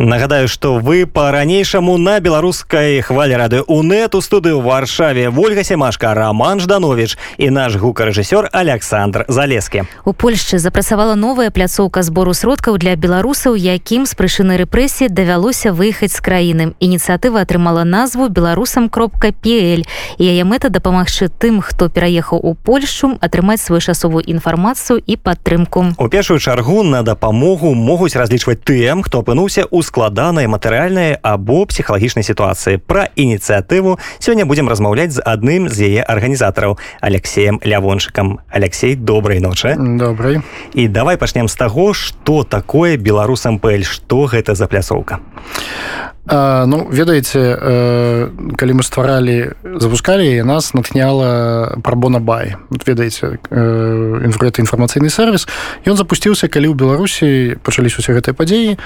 Нагадаю, што вы па-ранейшаму на беларускай хвалі рады УНэт у студыю варшаве Вольга Семашка, Раман Жданович і наш гукарэжысёр Александр Залескі. У Польшчы запрацавала новая пляцоўка збору сродкаў для беларусаў, якім з прычыны рэпрэсіі давялося выехаць з краіны. Ініцыятыва атрымала назву беларусам кропка PL і яе мэта дапамагчы тым, хто пераехаў у Польшчу атрымаць своечасовую інфармацыю і падтрымку. У першую чаргу на дапамогу могуць разлічваць тым, хто апынуўся ў складанай матэрыяльнай або псіхалагічнай сітуацыі. Пра ініцыятыву сёння будзем размаўляць з адным з яе арганізатараў алексеем лявончыкам алексей добрай ночы. Добрый і давай пачнем з таго что такое беларусам пэль что гэта за пляцоўка а, ну ведаеце э, калі мы стваралі запускалі нас натхняла пробона бай. Вот, ведаеце э, гэта інфармацыйны сервис ён запусціўся калі ў беларусі пачались усе гэтыя падзеі.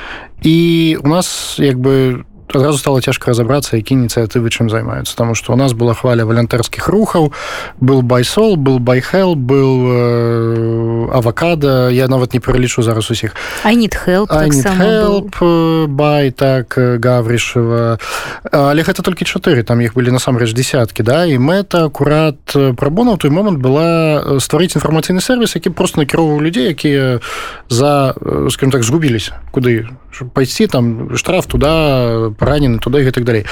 І у нас як бы адразу стало цяжка разобрацца які ініцыятывы чым займаюцца тому что у нас была хваля валянтарскіх рухаў был байсол был байхел был э, авакада я нават не прылічу зараз усіх. Бай так гаврышева але гэта толькі чатыры там іх былі насамрэч десяткі да? І мэта акурат прабона ў той момант была стварыць інфармацыйны сервис які просто накіроўваў людзей якія за скажем так згубіліся. Куды пайсці там штраф туда ранены туда і гэтак далей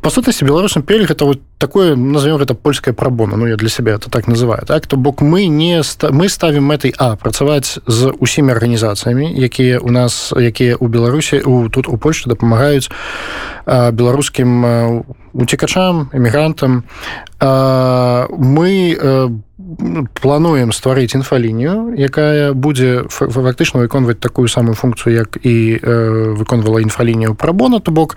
па сутнасці беларусам пелі гэта вот такое назовем гэта польская прабона ну я для сябе это так называю так то бок мы не мы ставім мэтай а працаваць з усімі арганізацыямі якія у нас якія у беларусі у тут у польльше дапамагаюць беларускім уцекачам эмігрантам мы плануем стварыць інфалінію якая будзе фактычна выконваць такую самую функцыю як і выконвала інфалінію прабона то бок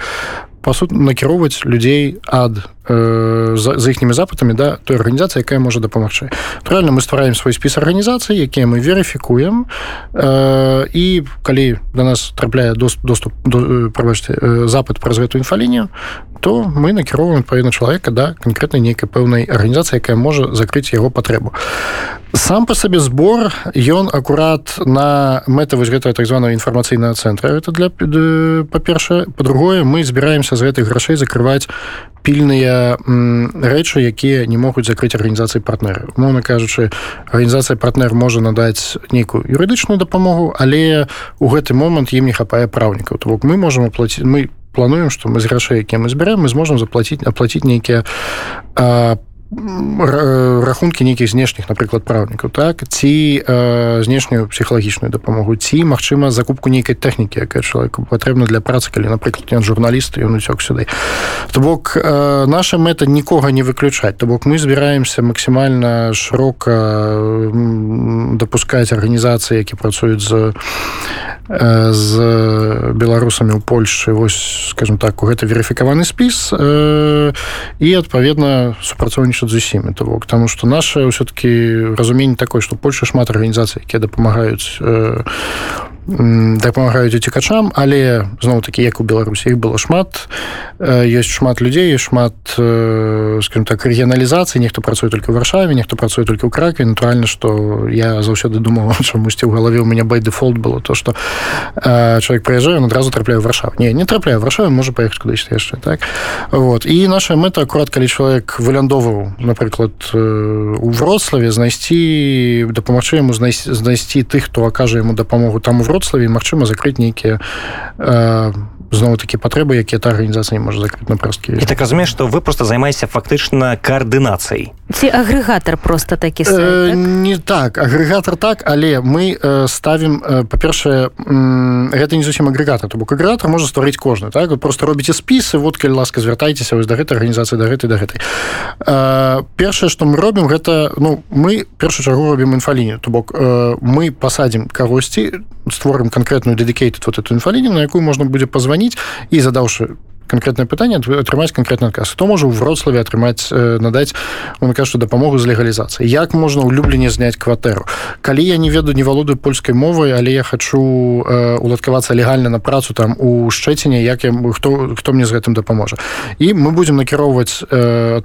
па сут накіроўваць людзей ад э, за, за іхнімі запытамі да той арганізацыі якая можа дапамагчы. Правильно мы ствараем свой спіс арганізацый якія мы верыфікуем э, і калі до нас трапляе доступ до прабачце э, запад праз гэтую інфалінію то мы накіроўваем адпаведна чалавека да канкрэтнай нейкай пэўнай арганізацыі якая можа закрыць яго патрэбу сам по сабе збор ён акурат на мэта вось гэтага так званого інфармацыйнага цэнтра это для па-першае по-другое мы збіраемся з гэтых грашэй закрываць пільныя рэчы якія не могуць закрыць арганізацыі партнеры. Умоўна кажучы арганізацыя партнер можа надаць нейкую юрыдычную дапамогу але у гэты момант ім не хапае праўнікаў. То бок мы можемм аплаціць мы плануем што мы з грашэй якія мы збіраем мы зможам заплаціць аплаціць нейкія по рахункі нейкіх знешніх напрыклад праўнікаў так ці э, знешнюю псіхалагічную дапамогу ці магчыма закупку нейкай тэхнікі якая чалавеку патрэбна для працы калі напрыклад ён журналіст ён уцёк сюды. То бок э, наша мэта нікога не выключаць. То бок мы збіраемся максімальна шырока дапускаць арганізацыі які працуюць з з беларусамі ў польльшы вось скажем так у гэта верыфікаваны спіс э, і адпаведна супрацоўнічаць з усімі то бок тому что наше ўсё-таки разуменне такое что польша шмат арганізацый якія дапамагаюць э, дапамагаюць уцікачам але зноў такі як у беларусі іх было шмат. Ёсць шмат людзей шмат скажем так рэгіяналізацыі нехто працуе только в варшаве нехто працуе только ў краке натуральна что я заўсёды думаў чамусьці ў галаве у меня бай дэфолт было то что чалавек прыязджае адразу трапляю варшав не не трапляю варшаве можа паехаць кудысь яшчэ так? Вот і наша мэта акурат калі чалавек выляндоваў напрыклад у вроцлаве знайсці дапамагчы яму знайсці знайсці тых хто акажа яму дапамогу там у вроцлаве магчыма закрыць нейкія э, зноў такі патрэбы якія та арганізацыя можа закрыць на просткі і так разумею што вы просто займаецеся фактычна каардынацыяй ці агрэгатар просто такі сайт, э, так? не так агрэгатар так але мы э, ставім э, па-першае э, гэта не зусім агрэгатар то бок агрэгатар можа стварыць кожны так вы просто робіце спісы вот калі ласка звяртайцеся вось да гэтай арганізацыі да гэтай да гэтай э, першае што мы робім гэта ну мы першую чаргу робім інфалінію то бок э, мы пасадзім кагосьці створым канкрэтную дедикейт вот эту інфалінію на якую можна будзе пазваніць і задаўшы конкретное пытанне атрымаць конкретно адказ хто можа ў вроцлаве атрымаць э, надаць он кажа дапамогу з легалізацыі як можна ў любленне зняць кватэру калі я не ведаю не валодаю польскай мовай але я хочу э, уладкавацца легальна на працу там у шчэціне як я хто хто мне з гэтым дапаможа? І мы будемм накіроўваць э,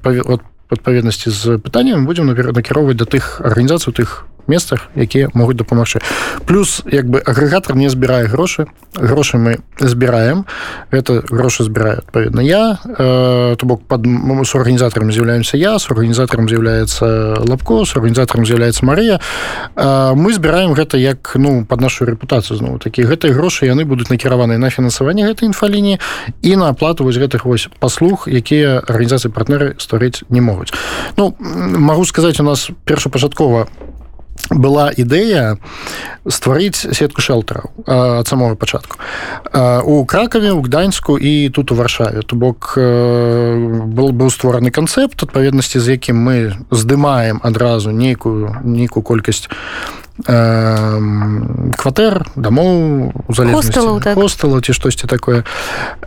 адпаведнасці з пытанням будем накіроўваць да тых арганізацый тых месцах якія могуць дапамагчы плюс як бы агрэгатор не збірае грошы грошы мы збіраем это грошы збіраю адпаведна я. Э, то бок под с арганізатарам з'яўляемся я с арганізатарам з'яўляецца лапко с арганізатарам з'яўляецца Марыя э, мы збіраем гэта як ну под нашу рэпутацыю зноў такі гэтыя грошы яны будуць накіраваныя на фінансаванне гэтай інфалініі і на аплату вось гэтых вось паслуг якія арганізацыі партнеры стварыць не могуць ну могу сказаць у нас першапачаткова была ідэя стварыць сетку шэлтараў ад самого пачатку у кракаве у гданьску і тут у варшаве. То бок был быў створаны канцэпт адпаведнасці з якім мы здымаем адразу нейкую нейкую колькасць кватэр дамоў хостелаў ці штосьці такое.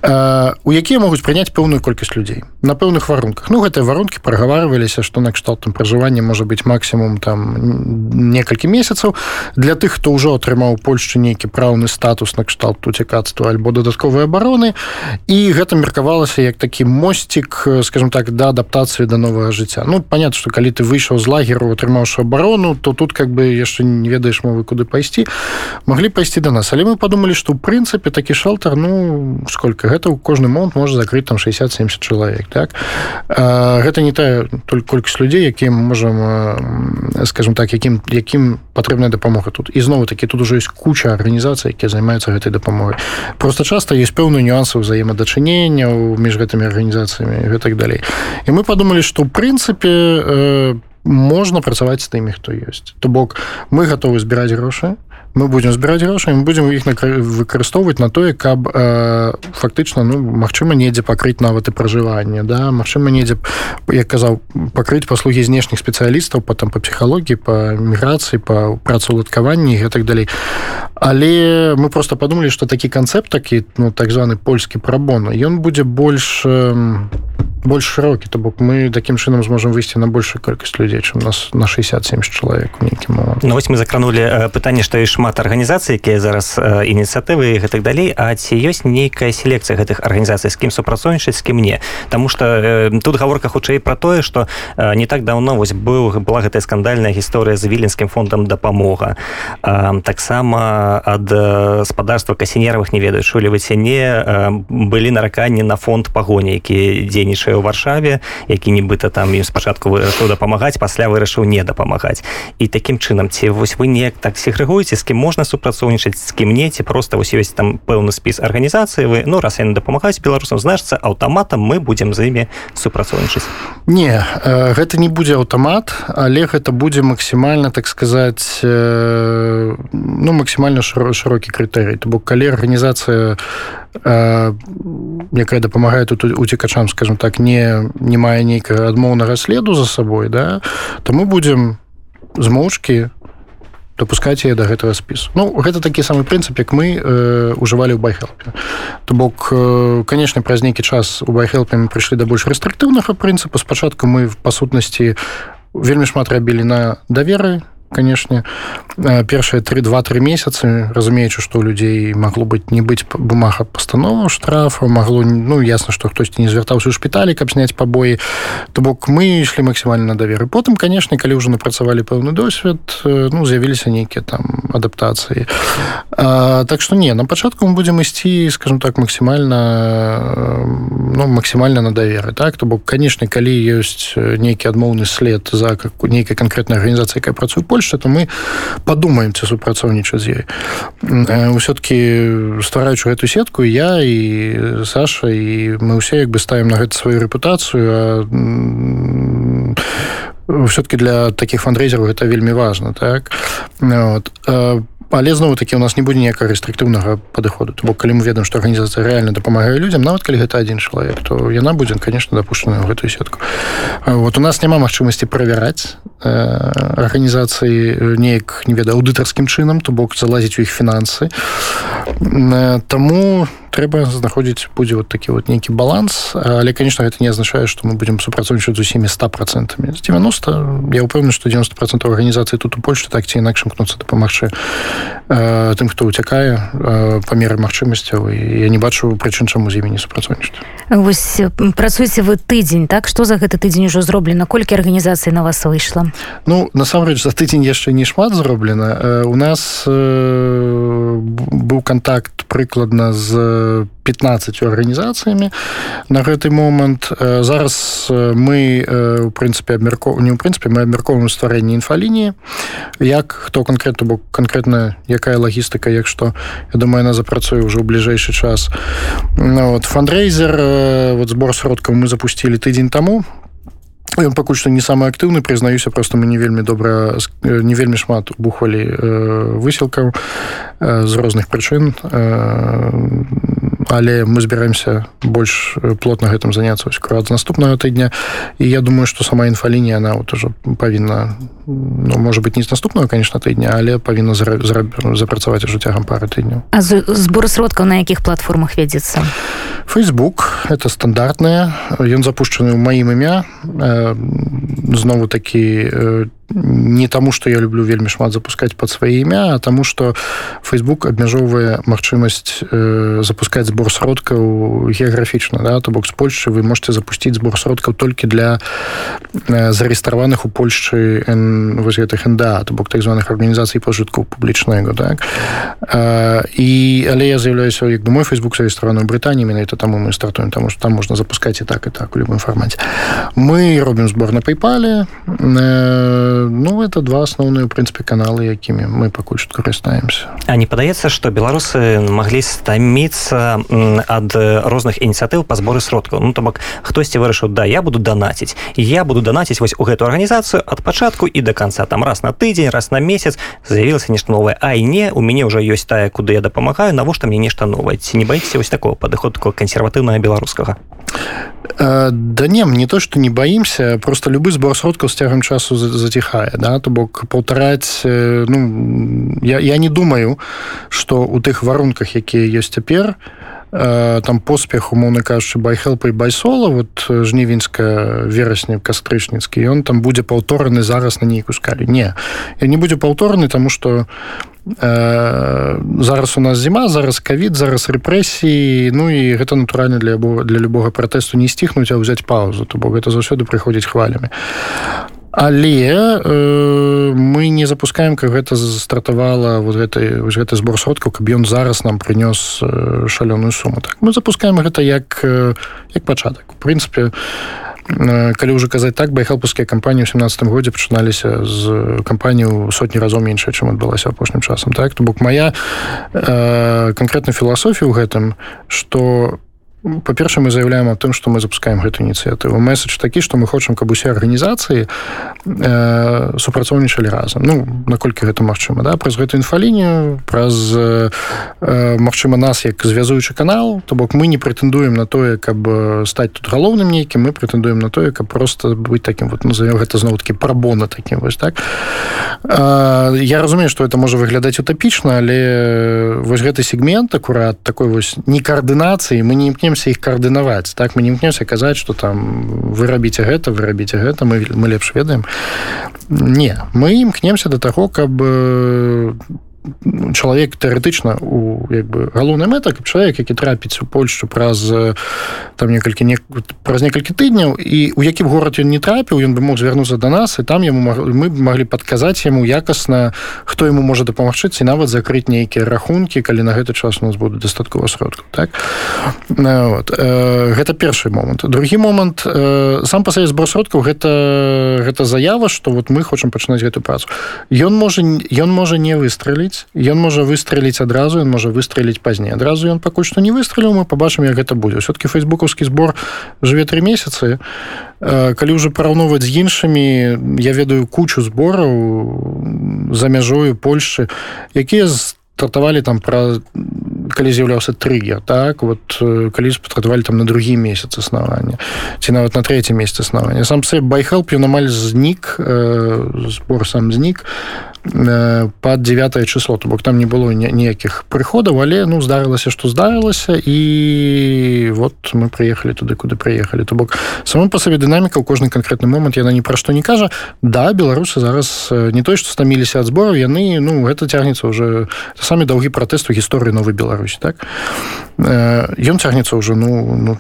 У якія могуць прыняць пэўную колькасць людзей на пэўных варунках. Ну гэтыя варункі прагаварваліся што накшталтам пражывання можа быць максімум там некалькі месяцаў. Для тых хто ўжо атрымаў польшчы нейкі праўны статус накшталт уцікацтва альбо дадатковай абароны. І гэта меркавалася як такі мосцік скажем так да адаптацыі да новага жыцця. Ну понятно что калі ты выйшаў з лагеру атрымаўшы абарону то тут как бы яшчэ не не ведаеш мовы куды пайсці маглі пайсці до нас. Але мы подумалі что у прынцыпе такі шалтар ну сколько гэта у кожны момант можа закрыть там 60-70 чалавек так? А, гэта не тая только колькасць людзей якія можем скажем так якім якім патрэбная дапамога тут. Ізноў такі тут уже есть куча арганізацый якія займаюцца гэтай дапамогай. Просто часто есть пэўную нюансы ўзаемадачынення між гэтымі арганізацыямі гэтак далей. І мы подумалі что прынцыпе по можна працаваць з тымі хто ёсць. То бок мы гатовы збіраць грошы мы будем збіраць грошы мы будем іх выкарыстоўваць на тое каб э, фактычна ну магчыма недзе пакрыць нават і пражыванне да? Мачыма недзе як казаў пакрыць паслугі знешніх спецыялістаў потом по псіхалогіі по міграцыі по працаўладкаванні і так далей. Але мы просто подумалі что такі канцэпт такі ну так званы польскі прабона ён будзе больш э, больш шырокі то бок мы таким чынам зможам выйсці на большую колькасць людзей чым нас на 67 чалавек нейкі момант Ну вось мы закранули пытанне што і шмат арганізацый якія зараз ініцыятывы гэтак далей А ці ёсць нейкая селекцыя гэтых арганізацый з кім супрацоўнічаць з кім мне Таму что тут гаворка хутчэй про тое что не так давно вось быў была гэтая скандальная гісторыя з віленскім фондам дапамога таксама ад гаспадарства касінеравых не ведаю чулі вы ці не былі нараканні на фонд пагоні які дзейнічае яшчэ ў варшаве які нібыта там ім спачатку вырашыў дапамагаць пасля вырашыў не дапамагаць. І такім чынам ці вось вы неяк так сегрэгуеце з кім можна супрацоўнічаць з кім не ці просто вось ёсць там пэўны спіс арганізацыі вы ну раз яны дапамагаюць беларусам значыцца аўтаматам мы будзем з імі супрацоўнічаць. Не гэта не будзе аўтамат але гэта будзе максімальна так сказаць ну максімальна шырокі крытэрый. То бок калі арганізацыя якая дапамагае тут уцікачам скажем так не не мае нейкага адмоўнага следу за сабой да то мы будзем змоўчкі допускаць яе да гэтага спісу. Ну гэта такі самы прынцып як мы э, ужывалі ў байхелпе то бок э, канешне праз нейкі час у байхелпе мы прыйшлі да больш рэстриктыўнага прынцыпу. Спачатку мы па сутнасці вельмі шмат рабілі на даверы канешне першыя три два-тры месяцы разумеючы што ў людзей магло быць не быць бумага пастанову штрафа магло ну ясна што хтосьці не звяртаўся ў шпіталі каб зняць пабоі то бок мы ішлі максімальна даверы потым канешне калі ўжо напрацавалі пэўны досвед ну з'явіліся нейкія там адаптацыі а, так што не на пачатку мы будзем ісці скажем так максімальна ну максімальна на даверы так? То бок канешне калі ёсць нейкі адмоўны след за нейкай канкрэтнай арганізацыі якая працуе поль Польша то мы падумаем ці супрацоўнічаць з ёй ўсё-таки ствараючы гэту сетку я і Саша і мы ўсе як бы ставім на гэта сваю рэпутацыю все-таки для таких фандрейзераў гэта вельмі важно так? Вот але зноў такі у нас не будзе ніякага рэстриктыўнага падыходу бо калі мы ведаем што арганізацыя рэальна дапамагае людзям нават калі гэта адзін чалавек то яна будзе конечно дапушчана ў гэтую сетку. Вот у нас няма магчымасці правяраць э, арганізацыі неяк не веда аўдытарскім чынам то бок залазіць у іх фінансы таму трэба знаходзіць будзе вот такі вот нейкі баланс але конечно это не азначае что мы будем супрацоўнічаць з усімі 100 процентами з 90 я упэўны что 90 процентов арганізацыі тут у Польше так ці інакш імкнуцца дапамагчы э, тым хто уцякае э, па меры магчымасцяў. Я не бачу прычын чаму з імі не супрацоўнічаць. Вось працуеце вы тыдзень так? Что за гэты тыдзень ужо зроблена? Колькі арганізацый на вас выйшла? Ну насамрэч за тыдзень яшчэ не шмат зроблена. Э, у нас быў контакт прыкладна з 15 арганізацыямі на гэты момант. Зараз мы у прынцыпе абмярко не ў прынцыпе мы абмяркоўваем стварэнне інфалініі як хто канкрэтна бок канкрэтна якая лагістыка як што я думаю она запрацуе ўжо ў бліжэйшы час. Ну, вот фандрейзер вот збор сродкаў мы запусцілі тыдзень таму Ён пакуль што не самы актыўны прызнаюся просто мы не вельмі добра не вельмі шмат бухвалі э, высілкаў э, з розных прычын э, але мы збіраемся больш плотна гэтым заняцца з наступнага тыдня. І я думаю что сама інфалінія она вот уже павінна ну, может быть не з наступного конечно тыдня але павінна запрацаваць ужо цягам пары тыдняў а збор сродкаў на якіх платформах вядзецца Facebook это стандартная ён запущены ў маім імя знову такі не таму что я люблю вельмі шмат запускать под свае імя а таму что Facebook абмяжоўвае магчымасць э, запускать збор сродкаў геаграфічна да то бок з Польшчы вы можете запустить збор сродкаў толькі для э, зарэгістраваных у Польшчы вось гэтых НДА то бок так званых арганізацый пажыткаў публічнага так э, і але я з'яўляюся як мой Facebook зарэгістраваны ў Брытані менавіта таму мы стартуем таму что там можна запускать і так і так у любым фармаце мы робім збор на э, ну это два асноўныя прынцыпе каналы якімі мы пакуль што карыстаемся а не падаецца что беларусы маглі стаміцца ад розных ініцыятыў па зборы сродкаў ну то бок хтосьці вырашыў да я буду данаціць я буду данаціць вось у гэту арганізацыю ад пачатку і до конца. Там раз на тыдзень раз на месяц з'явілася нешта новое. А не у мяне ўжо ёсць тая куды я дапамагаю навошта мне нешта новае ці не баіце вось такого падыходку кансерватыўнага беларускага да не не то что не боимся просто любы збор сродкаў з цягам часу заціхае да то бок паўтараць ну я, я не думаю что у тых варунках якія ёсць цяпер там поспех умоўны кажучы байхелпа і байсола вот жнівеньска верасня кастрычніцкі ён там будзе паўтораны зараз на нейкую скалі не я не будзе паўтораны тому что Э, зараз у нас зіма зараз кавід зараз рэпрэсіі ну і гэта натуральна для для любога пратэсту не сціхнуць а ўзяць паузу. То бок гэта заўсёды прыходзіць хвалямі але э, мы не запускаем как гэта стартавала вот гэты гэты збор сродкаў каб ён зараз нам прынёс э, шалёную суму так мы запускаем гэта як э, як пачатак. У прынцыпе у калі ўжо казаць так байхалпускія кампаніі ў 17 годзе пачыналіся з кампанію сотні разоў меншая чым адбылася апошнім часам. Так то бок моя э, канкрэтна філасофія ў гэтым что у па-перша мы заявляем о тым что мы запускаем гэту ініцыятыву месседж такі что мы хочам каб усе арганізацыі э, супрацоўнічалі разам ну наколькі гэта магчыма да? Праз гэту інфалінію праз э, Мачыма нас як звязуючы канал то бок мы не прэтэндуем на тое каб стаць тут галоўным нейкім мы прэтэндуем на тое каб просто быць таким вот назовем гэта зноў таки прабона таким вось так? Э, я разумею что это можа выглядаць утапічна але вось гэты сегмент акурат такой вось не каардынацыі мы не імкнем імкнемся іх каардынаваць так мы не імкнемся казаць что там вы рабіце гэта вы рабіце гэта мы мы лепш ведаем не мы імкнемся до таго каб чалавек тэарэтычна у як бы галоўная мэта каб чалавек які трапіць у Польшу праз там некалькі не праз некалькі тыдняў і у якім горад ён не трапіў ён бы мог звярнуцца до нас і там яму мы маглі падказаць яму якасна хто ему можа дапамагчыць і нават закрыць нейкія рахункі калі на гэты час у нас будуць дастаткова сродку так вот. гэта першы момант другі момант сам па сабе збор сродкаў гэта гэта заява что вот мы хочам пачынаць гэту працу ён можа ён можа не выстреліць выстреліць ён можа выстреліць адразу ён можа выстреліць пазней адразу ён пакуль што не выстреліў мы побачым як гэта будзе все-таки фейсбукаўскі збор жыве три месяцы калі ўжо параўноўваць з іншымі я ведаю кучу збораў за мяжою Польшчы якія стартавалі там пра калі з'яўляўся трыггер так? Вот калі спатрабавалі там на другі месяц аснавання ці нават на третий месяц аснавання сам се байхелп ён амаль знік збор сам знік под 9 число то бок там не было ніякіх прыходаў але ну здарылася што здарылася і вот мы прыехалі туды куды прыехалі то бок сама па сабе дынаміка ў кожны канкрэтны момант яна ні пра што не кажа. Да беларусы зараз не той што стаміліся ад збораў яны ну гэта цягнецца уже самі даўгі пратэст у гісторыі новой беларусі так? Ён цягнецца ўжо ну, ну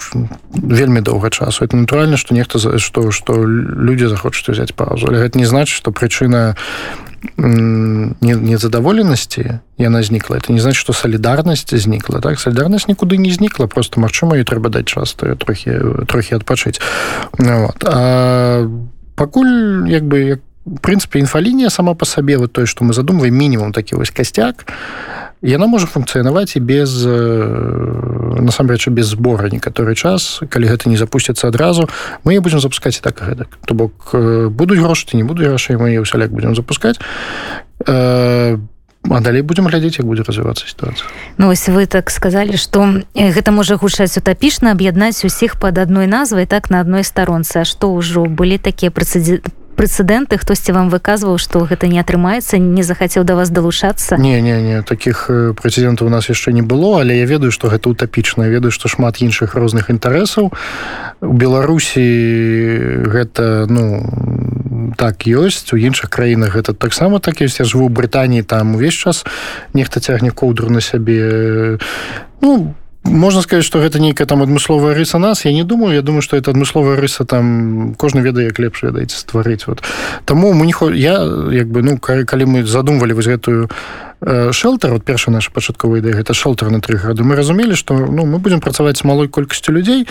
вельмі доўга часу. Это натуральна што нехта што што людзі захочуць узяць паузу гэта не значыць што прычына незадаволенасці яна знікла это не значит что солідарнасць знікла так? Солідарнасць нікуды не знікла просто магчыма і трэба даць часто трохі трохі адпачыць ну вот. пакуль як бы як прынцыпе інфалінія сама по сабе вот той что мы задумваем мінімум такі вось касцяк яна можа функцыянаваць і без насамрэч без збора некаторы час. Калі гэта не запусціцца адразу мы будзем запускаць так гэтак то бок будуць грошы ці не буду грошай мы ўсяляк будзем запускаць а далей будзем глядзець як будзе развівацца сітуацыя Ну вось вы так сказалі што гэта можа гучаць утапічна аб'яднаць усіх пад адной назвай так на адной старонцы. Што ўжо? Былі такія прэцэдзі прэцэдэнты хтосьці вам выказваў што гэта не атрымаецца не захацеў да вас далучацца? Не не не таких прэцэдэнтаў у нас яшчэ не было але я ведаю што гэта утапічна. Ведаю што шмат іншых розных інтарэсаў. У беларусі гэта ну так ёсць у іншых краінах гэта таксама так ёсць. Я жыву брытаніі там увесь час нехта цягне коўдру на сябе. Ну можна сказаць что гэта нейкая там адмысловая рыса нас. Я не думаю. Я думаю что это адмысловая рыса там кожны ведае як лепш ведаеце стварыць вот. Таму мы не хо я як бы ну калі мы задумвалі вось гэтую шэлтер вот перша наша пачатковая ідэя гэта шэлтер на тры гады мы разумелі что ну мы будем працаваць малой колькасцю людзей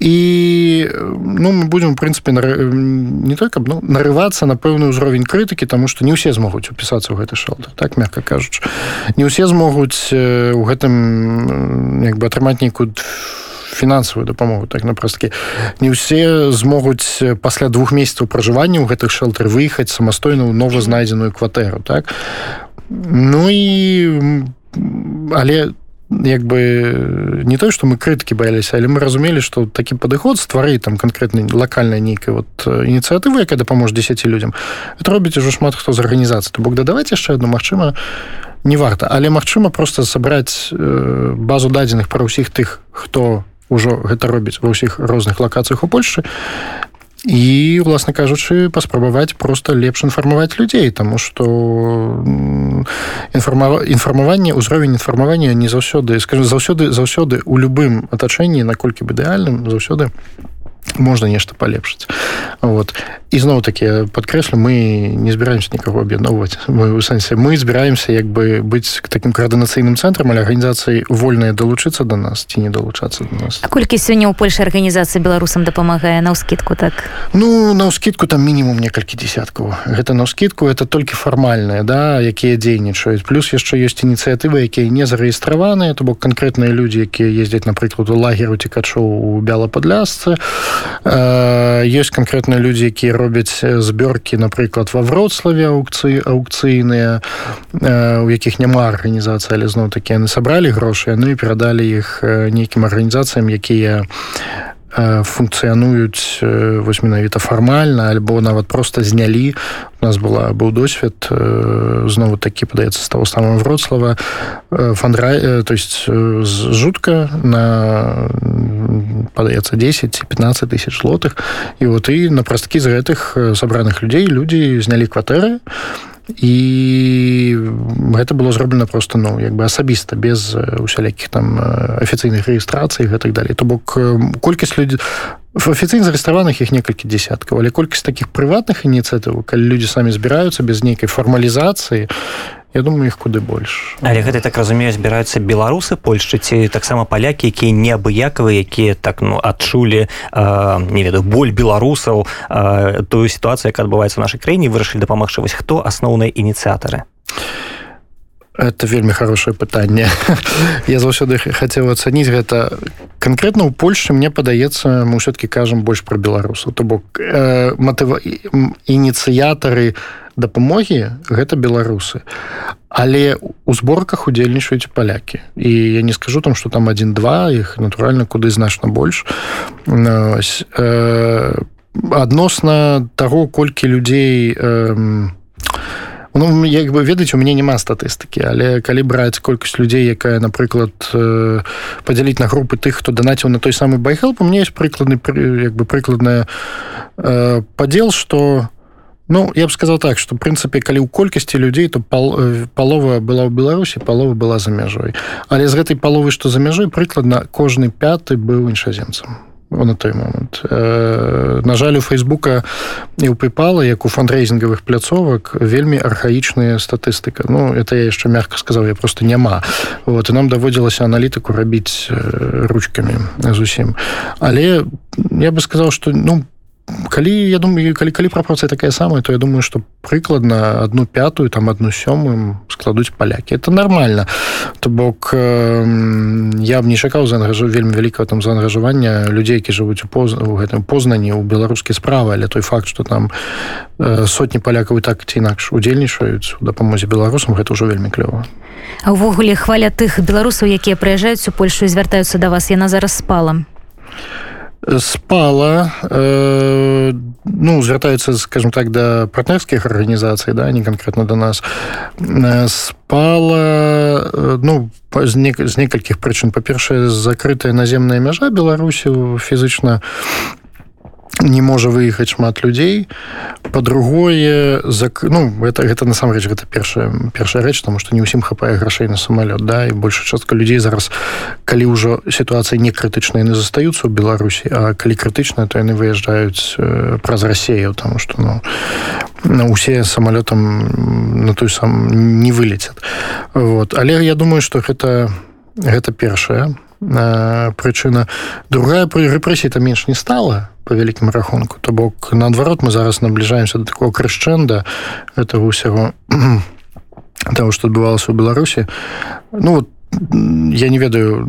і ну мы будем в прынцыпе на... не той каб ну, нарывацца на пэўны ўзровень крытыкі тому что не ўсе змогуць упісацца ў гэты шалта так мягко кажуч не ўсе змогуць у гэтым як бы атрымаць нейкую фінансавую дапамогу так напрасткі не ўсе змогуць пасля двух месяцаў пражывання ў гэтых шэлтер выехаць самастойна ў нова знайдзеную кватэру так. Ну і але як бы не той что мы крытыкі баяліся але мы разумелі что такі падыход ствары там конкретны локальная нейкая вот ініцыятывы якая дапаможа 10 людям это робіць ужо шмат хто з арганізацыі то бок дадаваць яшчэ одну Мачыма не варта але Мачыма просто сабраць базу дадзеных пра ўсіх тых хто ўжо гэта робіць ва ўсіх розных лакацыях у Польшы і власна кажучы паспрабаваць просто лепш інфармаваць людзей тому что інфарма інфармаванне ўзровень інфармавання не заўсёды скажу заўсёды заўсёды у любым атачэнні наколькі бы ідэальным заўсёды можна нешта палепшыць вот. Ізноў такі подкрэслю мы не збіраемся нікаго аб'ядноўваць мы у сэнсе мы збіраемся як бы быць таким каардынацыйным цэнтрам але арганізацыі вольныя далучыцца до нас ці не далучацца до нас А колькі сёння ў польша арганізацыя беларусам дапамагае на ўскідку так. Ну на ўскідку там мінімум некалькі десяткаў гэта на ўскідку это толькі фармальныя да якія дзейнічаюць. Плюс яшчэ ёсць ініцыятывы якія не зарэгістраваныя. То бок канкрэтныя людзі якія ездзяць напрыклад у лагеру цікачоў у бяла падлясцы ёсць канкрэтныя людзі якія робяць збёркі напрыклад ва вроцлаве аукцыі аукцыйныя у якіх няма арганізацыі але зноў такі яны сабралі грошы яны перадалі іх нейкім арганізацыям якія функцыянуюць вось менавіта фармальна альбо нават просто знялі у нас была быў досвед знову такі падаецца з того самого вроцлава. Фандра то есть жутка на падаецца 10 15 тысяч лотых і вот і на прасткі з гэтых сабраных людзей людзі знялі кватэры і гэта было зроблена просто ну як бы асабіста без усялякіх там афіцыйных рэгістрацый гэтак далей то бок колькасць людзей афіцыйна зареставаных іх некалькі десяткаў але колькасць таких прыватных ініцыятыў калі людзі самі збіраюцца без нейкай фармалізацыі Я думаю іх куды больш але гэта так разумею збіраюцца беларусы польшчы ці таксама палякі якія неабыякавыя якія так ну адчулі э, не ведаю боль беларусаў э, тую сітуацыю як адбываецца в нашай краіне вырашылі дапамагчы вось хто асноўныя ініцыятары. Это вельмі хорошее пытанне. Я заўсёды хацеў ацаніць гэта. Конкретно ў польльше мне падаецца мы ўсё-таки кажам больш про беларусаў. То бок э, матыва ініцыятары дапамогі гэта беларусы. Але у зборках удзельнічаюць палякі. І я не скажу там что там один-два іх натуральна куды значна больш. Адносна таго колькі людзей Ну як бы ведаць у мяне няма статыстыкі але калі браць колькасць людзей якая напрыклад э, падзяліць на групы тых хто данаціў на той самы байхел у мне есть прыкладны як бы прыкладная э, падзел что ну я б сказал так что прынцыпе калі ў колькасці людзей то пал, э, палова была ў беларусі палова была за мяжой але з гэтай паловы што за мяжой прыкладна кожны пяты быў іншаземцам на той момант э, на жаль у фейсбука і у прыпала як у фандрейзінгавых пляцовак вельмі архаічная статыстыка ну это я яшчэ мягко сказал я просто няма вот і нам даводзілася аналітыку рабіць э, ручкамі зусім але я бы сказал что ну по калі я думаю калі калі прапорцыя такая самая то я думаю что прыкладна одну пятую там одну сёмым складуць палякі. Это нормально то бок э, я б не чакаў заангажу вельмі вялікага там заангажавання людзей які жывуць у поз у гэтым познані у беларускай справы. Але той факт что там э, сотні палякаў так ці інакш удзельнічаюць у дапамозе беларусам гэта ўжо вельмі клёва. Увогуле хваля тых беларусаў якія прыязджаюць у польшу і звяртаюцца да вас. Яна зараз спала спала э, ну звяртаецца скажем так да партнерскіх арганізацый да не конкретно до нас. Э, спала э, ну з, не, з некалькіх прычын па-першае закрытая наземная мяжа беларусі фізычна не можа выехаць шмат людзей. По-другое зак... ну это гэта насамрэч гэта першая першая рэч тому что не ўсім хапае грашэй на самалёт да і большая частка людзей зараз калі ўжо сітуацыя не крытычная яны застаюцца ў беларусі а калі крытычная то яны выязджаюць э, праз рассею тому что ну усе самалётам на той сам не вылецят вот. Але я думаю что гэта гэта першая прычына другая пры рэпрэсій там менш не стала по вялікім рахунку. То бок наадварот мы зараз набліжаемся до такого крышчэнда этого ўсяго того что адбывалася ў беларусі ну вот я не ведаю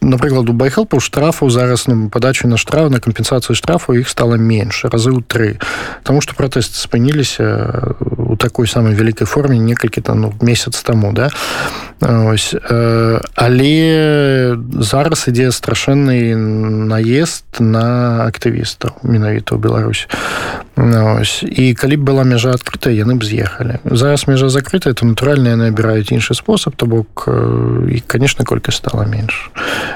напрыклад у байхелпу штрафу зараз ну, падачу на штраф на кампенсацыю штрафу іх стала менш разы ў тры Таму што пратэсты спыніліся у такой самай вялікай форме некалькі там ну, месяц таму да? Ось, э, але зараз ідзе страшэнны наезд на актывістаў менавіта ў Беларусь. Ось, і калі б была мяжа адкрытая яны б з'ехалі. Зараз мяжа закрытая то натуральна яны набіраюць іншы спосаб то бок і конечно колькасць стала менш.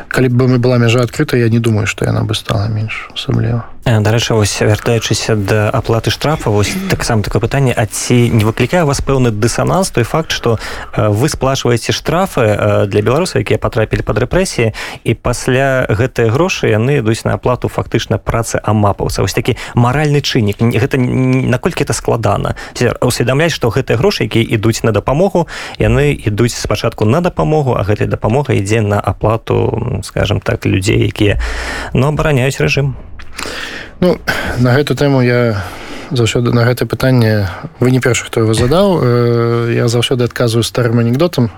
Калі бы мы была мяжа адкрыта я не думаю что яна бы стала менш асабліва. Дарэчы вось вяртаючыся да аплаты штрафа вось таксама такое пытанне а ці не выклікае вас пэўны дысананс той факт что вы сплачваеце штрафы для беларусаў якія потрапілі под рэпрэсіі і пасля гэтыя грошы яны ідуць на аплату фактычна працы амапаўца вось такі маральны чыннік. Гэта наколькі это складана? Усведамляць што гэтыя грошы якія ідуць на дапамогу яны ідуць спачатку на дапамогу а гэтая дапамога ідзе на аплату скажем так людзей якія но ну, абараняюць рэжым. Ну на гэту тэму я заўсёды на гэта пытанне вы не першы хто его задаў. Э, я заўсёды адказваю старым анекдотам.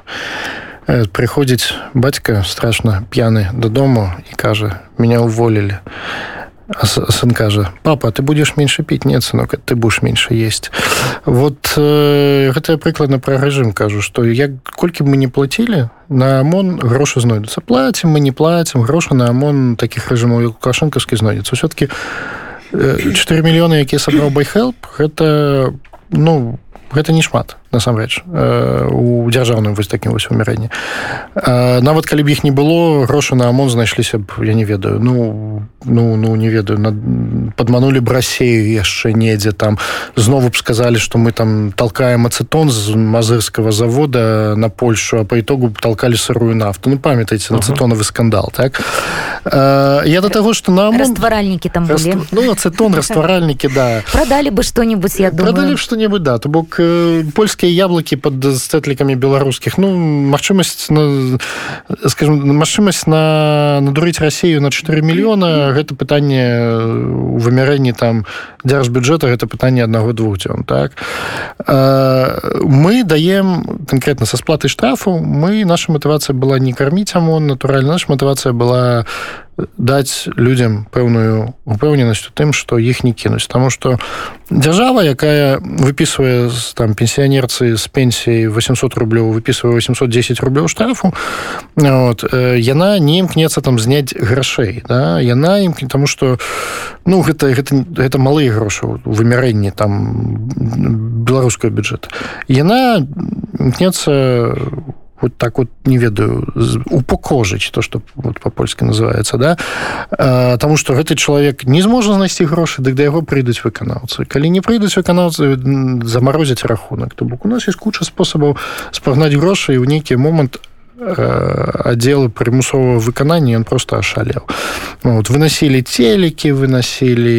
Э, прыходзіць бацька страшна п'яны дадому і кажа меня уволілі а сын кажа папа ты будешь меньше піць? Нет сынок ты будешь меньше есть вот э, гэта прыкладна пра рэжым кажу что як колькі мы не платілі на ОМОН грошы знойдуцца. Плацім мы не плацім грошы на ОМОН таких рэжымаў лукашэнкаўскі знойдзецца все-таки 4 мільёны якія сабраў байхелп гэта ну гэта не шмат насамрэч у дзяржаўным вось такім вось умярэнні нават калі б іх не было грошы на ОМОН знайшліся б я не ведаю. Ну ну ну не ведаю. Над падманулі б рассею яшчэ недзе там. Знову б сказалі што мы там толкаем ацетон з мазырскага завода на Польшу а по итогу толкалі сырую нафту. Ну памятаеце ацетонавы скандал так? Я до таго что нам стваральнікі там Раст... ну ацетон растваральнікі да. Продалі бы что-нибудь я думаю. Что-нибудь да. То бок польскі беларускія яблыкі под стэтлікамі беларускіх ну магчымасць на скажем магчымасць на надурыць рассею на 4 мільёна гэта пытанне у вымярэнні там дзяржбюджэта гэта пытанне аднаго двух дзён так? Мы даем конкретно са сплаты штрафу мы наша матывацыя была не карміць амон натуральна наша матывацыя была даць людям пэўную упэўненасць у тым што іх не кінуць Таму што дзяржава якая выпісвае там пенсіянерцы з пенсіяй 800 рублёў выпісвае 810 рублёў штрафу вот, яна не імкнецца там зняць грашэй да? яна імкне таму што ну гэта гэта, гэта малыя грошы вымярэнні там беларускага бюджэта яна імкнецца вот так вот не ведаю упокожыць то что вот по-польски называется да? Тому что гэты чалавек не зможа знайсці грошы дык да яго прыйдуць выканаўцы. Калі не прыйдуць выканаўцы замарозіць рахунак. То бок у нас есть куча спосабаў спагнаць грошы і ў нейкі момант аддзелы э, прымусового выканання ён просто ашалеў ну, вот, выносілі телекі выносілі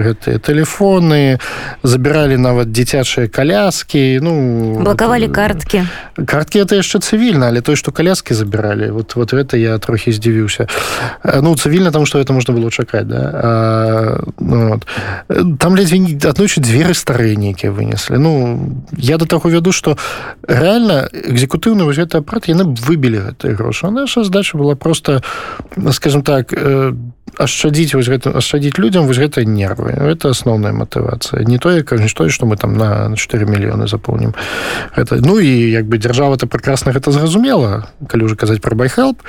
гэтыя телефоны забіралі нават дзіцячыя каляскі ну блакавалі вот, карткі карткі это яшчэ цывільна але той что каляскі забіралі вот вот гэта я трохі здзівіўся ну цывільна там что это можна было чакаць да? а, ну, вот. там ледзьве аднойчы дзверы старыя нейкія вынеслі ну я до таго вяду что реально экзекутыўны вось гэта апрат яны б выбілі гэтыя грошы. Наша задача была просто скажем так ашчадзіць вось гэта ашчадзіць людям вось гэта нервы. Это асноўная матывацыя. Не тое кажа што што мы там на 4 мільёны запомнім это ну і як бы дзяржава то прекрасна гэта зразумела. Калі уже казаць про байхелп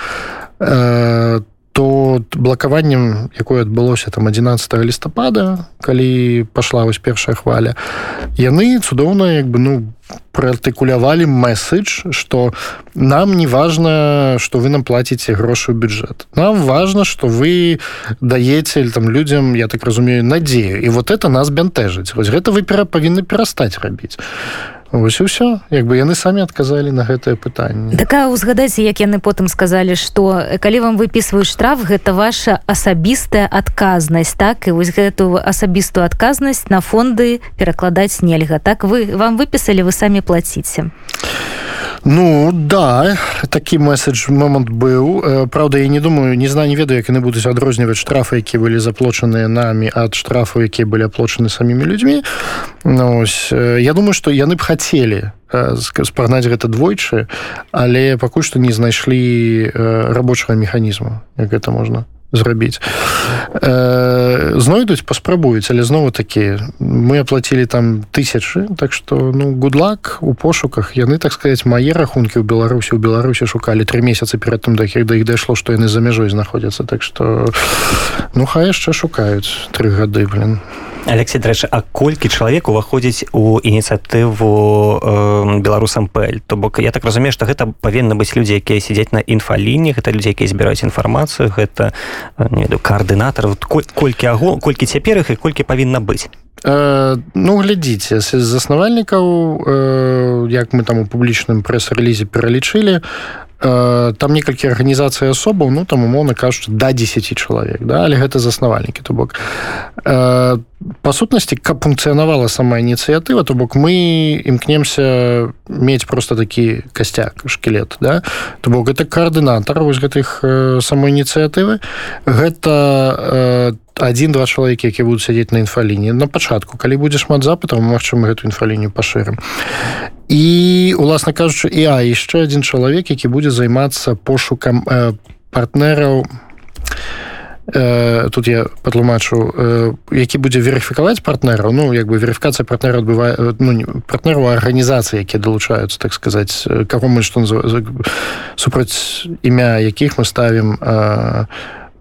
то то блакаваннем якое адбылося там 11 лістапада калі пашла вось першая хваля яны цудоўна як бы ну праартыкулявалі месседж что нам не важно что вы нам плаціце грошы бюджэт. Нам важно что вы даеце там людям я так разумею надзею. І вот это нас бянтэжыць. Вось гэта вы пера павінны перастаць рабіць Вось ўсё. Як бы яны самі адказалі на гэтае пытанне. Такая узгадайце як яны потым сказалі что калі вам выпісваюць штраф гэта ваша асабістая адказнасць так? І вось гэту асабістую адказнасць на фонды перакладаць нельга. Так вы вам выпісалі вы самі плаціце Ну да такі месседж момант быў. Праўда я не думаю не знаю не ведаю як яны будуць адрозніваць штрафы які былі заплочаныя намі ад штрафу якія былі аплочаны самімі людзьмі. Ну, Я думаю што яны б хацелі спагнаць гэта двойчы але пакуль што не знайшлі рабочага механізму як гэта можна зрабіць. Э, знойдуць паспрабуюць але знову такі мы аплатілі там тысячи так что ну гудлак у пошуках. Яны так сказать мае рахункі ў беларусі. У беларусі шукалі три месяцы перед тым да да іх дайшло што яны за мяжой знаходзяцца. Так что ну хай яшчэ шукаюць три гады блин Алексей дрэча а колькі чалавек уваходзіць у ініцыятыву э, беларусам пэль то бок я так разумею што гэта павінны быць людзі якія сядзяць на інфаліні гэта людзі якія збіраюць інфармацыю гэта веду каардынатар. Колькі аго колькі цяпер іх і колькі павінна быць? Э, ну глядзіце з заснавальнікаў э, як мы там у публічным прэс-рэлізе пералічылі там некалькі арганізацый асобаў ну там умоўна кажуць да 10 чалавек да але гэта заснавальнікі то бок. Э, па сутнасці каб функцыянавала сама ініцыятыва то бок мы імкнемся мець просто такі касцяк шкілет да. То бок гэта каардынатар вось гэтых э, самой ініцыятывы. Гэта там один-два чалавекі які будуць сядзець на інфаліні. На пачатку калі будзе шмат запытаў магчыма гэту інфалінію пашырым і уласна кажучы і а яшчэ один чалавек які будзе займацца пошукам э, партнераў э, тут я патлумачу э, які будзе верыфікаваць партнераў ну як бы верыфікацыя партнера адбывае ну, партнеру арганізацыі якія далучаюцца так сказаць каго мы што супраць імя якіх мы ставім э,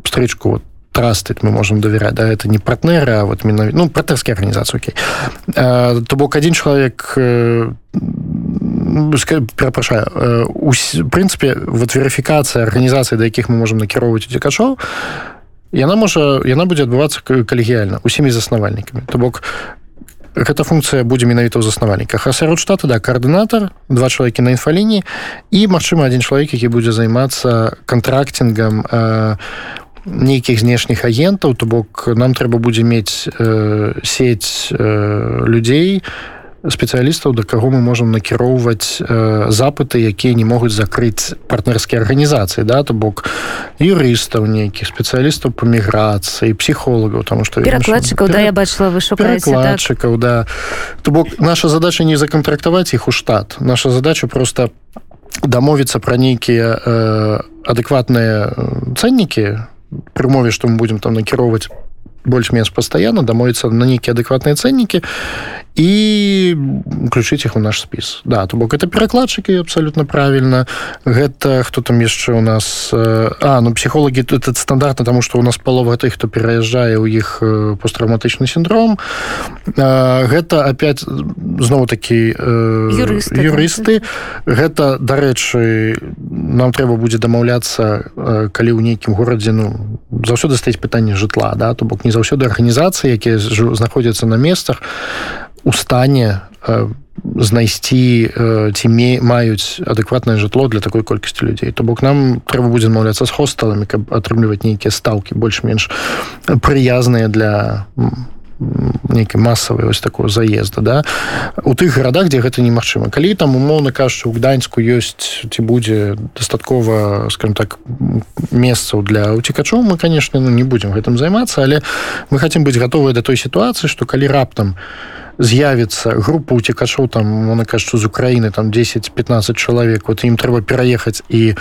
стрычку. Вот трастыць мы можем давяраць да это не партнеры а вот менавіта ну партнерскія арганізацыі Окей. То бок один чалавек перапрашаю у прынцыпе вот верыфікацыя арганізацыі да якіх мы можем накіроўваць удзекачоў яна можа яна будзе адбывацца калегіяльна усімі заснавальнікамі то бок Гэта функцыя будзе менавіта ў заснавальніках а сярод штата да каардынатар два чалавекі на інфаліні і магчыма адзін чалавек які будзе займацца кантрактингам нейкіх знешніх агентаў то бок нам трэба будзе мець э, сеть э, людзей спецыялістаў да каго мы можемм накіроўваць э, запыты якія не могуць закрыць партнерскія арганізацыі да? То бок юрыстаў нейкіх спецыялістаў по міграцыі псіхолагаў там что перакладчыкаў да я бачыла вышукачыкаў так? да. То бок наша задача не законтрактаваць іх у штат. Наша задача просто дамовіцца пра нейкія э, адэкватныя цэннікі пры умове што мы будзем там накіроўваць больш-менш пастаянна дамовіцца на нейкія адэкватныя цэннікі і включыць іх у наш спіс да то бок это перакладчыкі абсолютно правильно. Гэта хто там яшчэ у нас а ну псіхолагі тут этот стандартна тому что у нас палова тых хто пераязджае ў іх посттравматычны синдром. Гэта опять зноў такі юрысты, юрысты гэта дарэчы нам трэба будзе дамаўляцца калі ў нейкім горадзе ну заўсёды стаць пытанне жытла да? То бок не заўсёды арганізацыі якія знаходзяцца на месцах у стане э, знайсці э, ці ме маюць адэкватнае жытло для такой колькасці людзей. То бок нам трэба будзе маўляцца з хосталамі каб атрымліваць нейкія стаўкі больш-менш прыязныя для нейкі масавы ось такого заезда да? У тых гарадах дзе гэта немагчыма. Калі там умоўна кажучы у гданьску ёсць ці будзе дастаткова скажем так месцаў для уцікачоў мы конечно ну не будемм гэтым займацца але мы хотим быць гатовыя да той сітуацыі что калі раптам з'явіцца група уцекачоў там на кажучу з Украіны там 10-15 чалавек вот ім трэба пераехаць і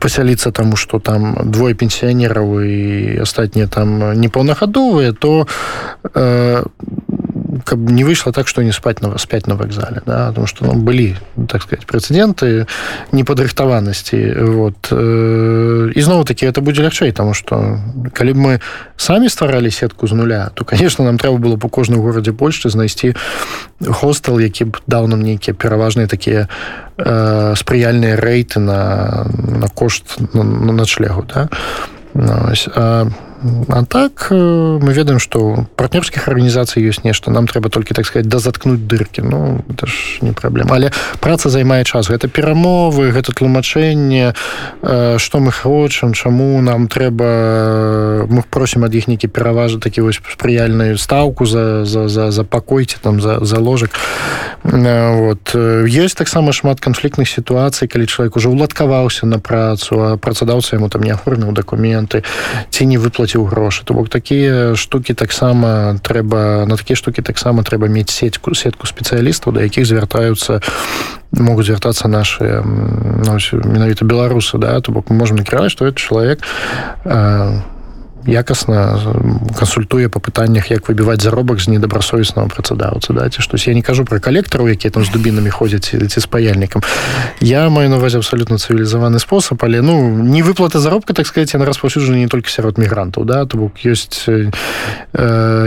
пасяліцца таму что там двое пенсіянераў і астатнія там непаўнагадовыя то э, каб не выйшла так что не спать на спять на вокзале да, потому что ну, былі так сказать прэцэдэнты непадрыхтаванасці вот. І зноў таки это будзе лягчэй тому что калі б мы самі стваралі сетку з нуля то конечно нам трэба было по кожным горадзе Польшчы знайсці хостел які б даў нам нейкія пераважныя такія э, спрыяльныя рэйты на на кошт на, на начлегу да. Ну, а, А так э, мы ведаем что партнерскіх арганізацый ёсць нешта нам трэба толькі так сказать да заткнуть дырки ну это ж не праблема але праца займае час. Гэта перамовы гэта тлумачэнне э, мы хочам чаму нам трэба. Мы просім ад іх нейкі пераважа такі вось спрыяльную стаўку за за за за пакойце там за за ложак. Э, вот. Есть таксама шмат канфліктных сітуацый калі чалавек уже уладкаваўся на працу а працадаўца яму там не аформіў дакументы ці не выплаціў плаціў грошы то бок такія штукі таксама трэба на такія штукі таксама трэба мець сетьку сетку спецыялістаў да якіх звяртаюцца могуць звяртацца наши ну, менавіта беларусы да то бок мы можем накіраваць што это чалавек а, якасна кансультуе па пытаннях як выбіваць заробак з недобрасовеснага працадаўца да ці штось. Я не кажу про калектараў якія там з дубінамі ходзяць ці з паяльнікам. Я маю навазе абсолютно цывілізаваны спосаб але ну не выплата заробка так сказать на распаўсюджаны не толькі сярод мігрантаў да то бок ёсць э,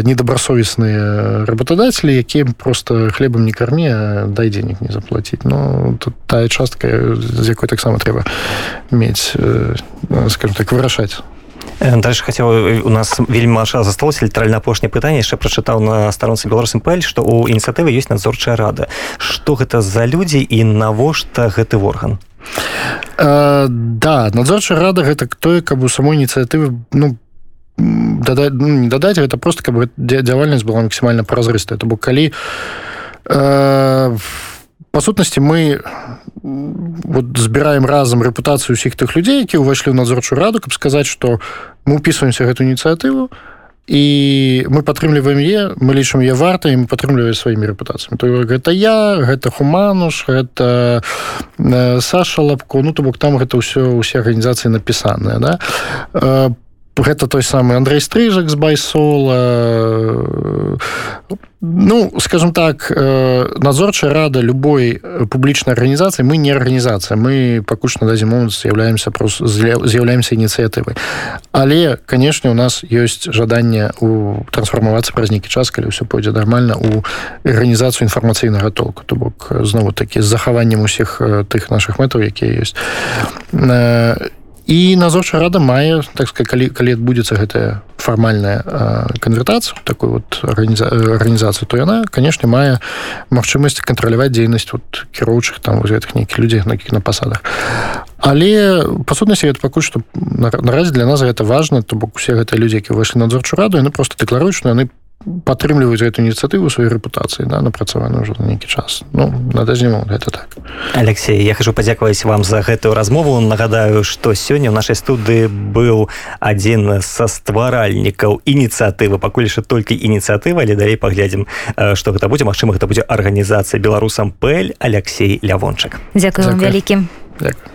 недобрасовесныя работадатели якія просто хлебам не карме дай денег не заплатіць но тут тая частка з якой таксама трэба мець э, скажем так вырашаць дальше хацеў у нас вельмі маша засталося літаральна апошняе пытанне яшчэ прачытаў на старонцы беларусам пэль што у ініцыятывы ёсць надзорчая рада. Што гэта за людзі і навошта гэты орган? Э, да надзорчая рада гэта тое каб у самой ініцыятывы ну дадаць ну, не дадаць гэта просто каб дзявальнасць была максімальна празрыстая то бок калі э, па сутнасці мы вот збіраем разам рэпутацыю ўсіх тых людзей які ўвайшлі ў надзорчую раду каб сказаць што мы ўпісваемся гэту ініцыятыву і мы падтрымліваем е мы лічым я варта і мы падтрымліваем сваімі рэпутацыямі то гэта я гэта хумануш гэта э, Саша лапко ну то бок там гэта ўсё усе арганізацыі напісаныя да. По гэта той самы Андрей стрыжак з байсола. Ну скажем так надзорчая рада любой публічнай арганізацыі мы не арганізацыя мы пакуль на дадзе момант з'яўляемся просто з'яўляемся ініцыятывай. Але канешне у нас ёсць жаданне у трансфармавацца праз нейкі час калі ўсё пойдзе нормально у арганізацыю інфармацыйнага толку. То бок знову такі з захаваннем усіх тых наших мэтаў якія ёсць і назорча рада мае так сказать, калі калі адбудзецца гэтая фармальная канвертацыя такой вот арганізацыю то яна канешне мае магчымасць кантраляваць дзейнасць вот кіроўчых там гэтых нейкіх людзей на на пасадах. Але па сутнасці это пакуль што наразі для нас гэта важна то бок усе гэтыя людзі які выйшлі надзорчу раду яны просто дэкларуюць яны падтрымліваюць эту ініцыятыву сваёй рэпутацыі да, напрацаваны ўжо на нейкі час. Ну надазіму гэта так. Алексей я хачу падзякаваць вам за гэтую размову. Нагадаю што сёння ў нашай студыі быў адзін са стваральнікаў ініцыятывы. Пакуль яшчэ толькі ініцыятыва але далей паглядзім што гэта будзе. Мачыма гэта будзе арганізацыя беларусам пэль Алексей лявончык. Дякую вялікім Дякую.